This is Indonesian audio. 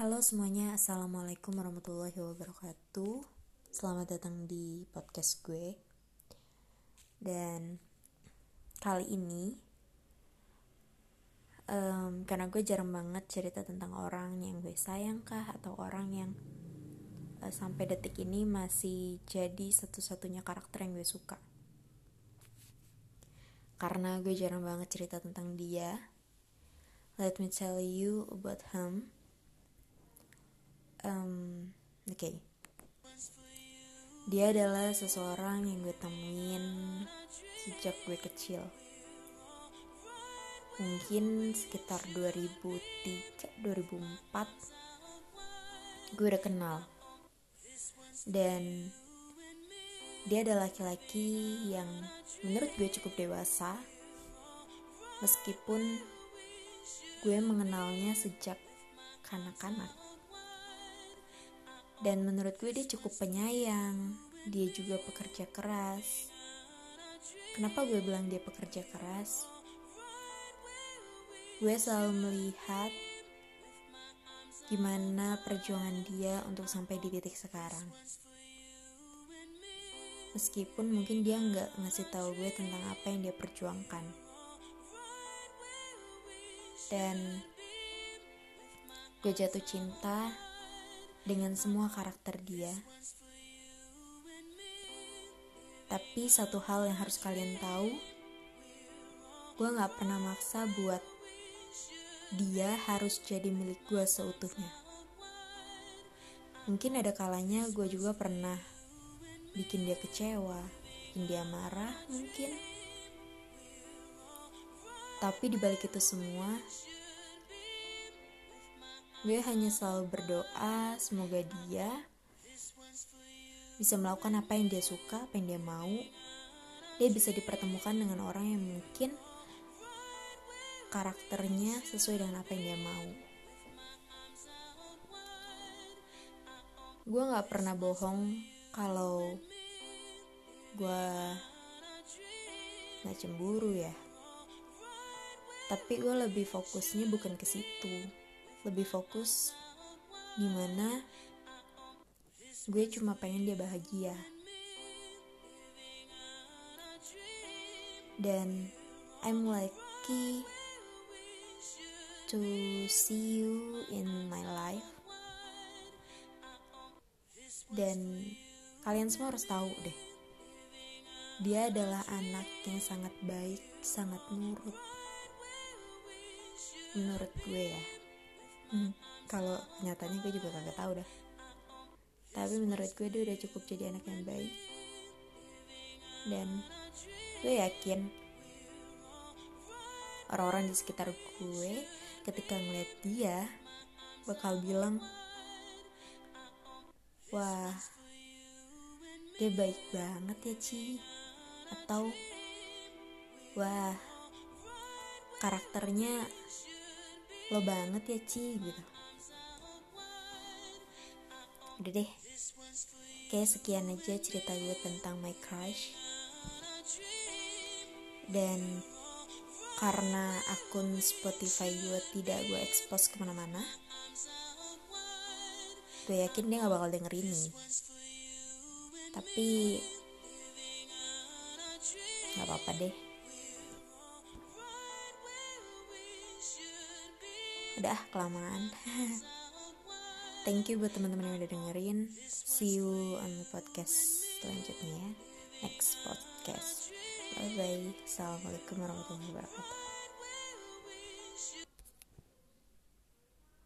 Halo semuanya, Assalamualaikum warahmatullahi wabarakatuh. Selamat datang di podcast gue. Dan kali ini um, Karena gue jarang banget cerita tentang orang yang gue sayang kah Atau orang yang uh, sampai detik ini masih jadi satu-satunya karakter yang gue suka. Karena gue jarang banget cerita tentang dia. Let me tell you about him um, oke. Okay. dia adalah seseorang yang gue temuin sejak gue kecil. Mungkin sekitar 2003 2004 gue udah kenal. Dan dia adalah laki-laki yang menurut gue cukup dewasa meskipun gue mengenalnya sejak kanak-kanak dan menurut gue dia cukup penyayang. Dia juga pekerja keras. Kenapa gue bilang dia pekerja keras? Gue selalu melihat gimana perjuangan dia untuk sampai di titik sekarang. Meskipun mungkin dia nggak ngasih tahu gue tentang apa yang dia perjuangkan. Dan gue jatuh cinta dengan semua karakter dia. Tapi satu hal yang harus kalian tahu, gue gak pernah maksa buat dia harus jadi milik gue seutuhnya. Mungkin ada kalanya gue juga pernah bikin dia kecewa, bikin dia marah mungkin. Tapi dibalik itu semua, Gue hanya selalu berdoa semoga dia bisa melakukan apa yang dia suka, apa yang dia mau. Dia bisa dipertemukan dengan orang yang mungkin karakternya sesuai dengan apa yang dia mau. Gue gak pernah bohong kalau gue gak cemburu ya. Tapi gue lebih fokusnya bukan ke situ lebih fokus gimana gue cuma pengen dia bahagia. Dan I'm lucky to see you in my life. Dan kalian semua harus tahu deh dia adalah anak yang sangat baik sangat nurut. Menurut gue ya hmm, kalau nyatanya gue juga kagak tahu dah. Tapi menurut gue dia udah cukup jadi anak yang baik. Dan gue yakin orang-orang di sekitar gue ketika ngeliat dia bakal bilang wah dia baik banget ya Ci. Atau wah karakternya lo banget ya Ci gitu. Udah deh. Kayak sekian aja cerita gue tentang my crush. Dan karena akun Spotify gue tidak gue expose ke mana-mana gue yakin dia gak bakal denger ini. Tapi gak apa-apa deh udah kelamaan. Thank you buat teman-teman yang udah dengerin. See you on the podcast selanjutnya. Ya next podcast. Bye bye assalamualaikum warahmatullahi wabarakatuh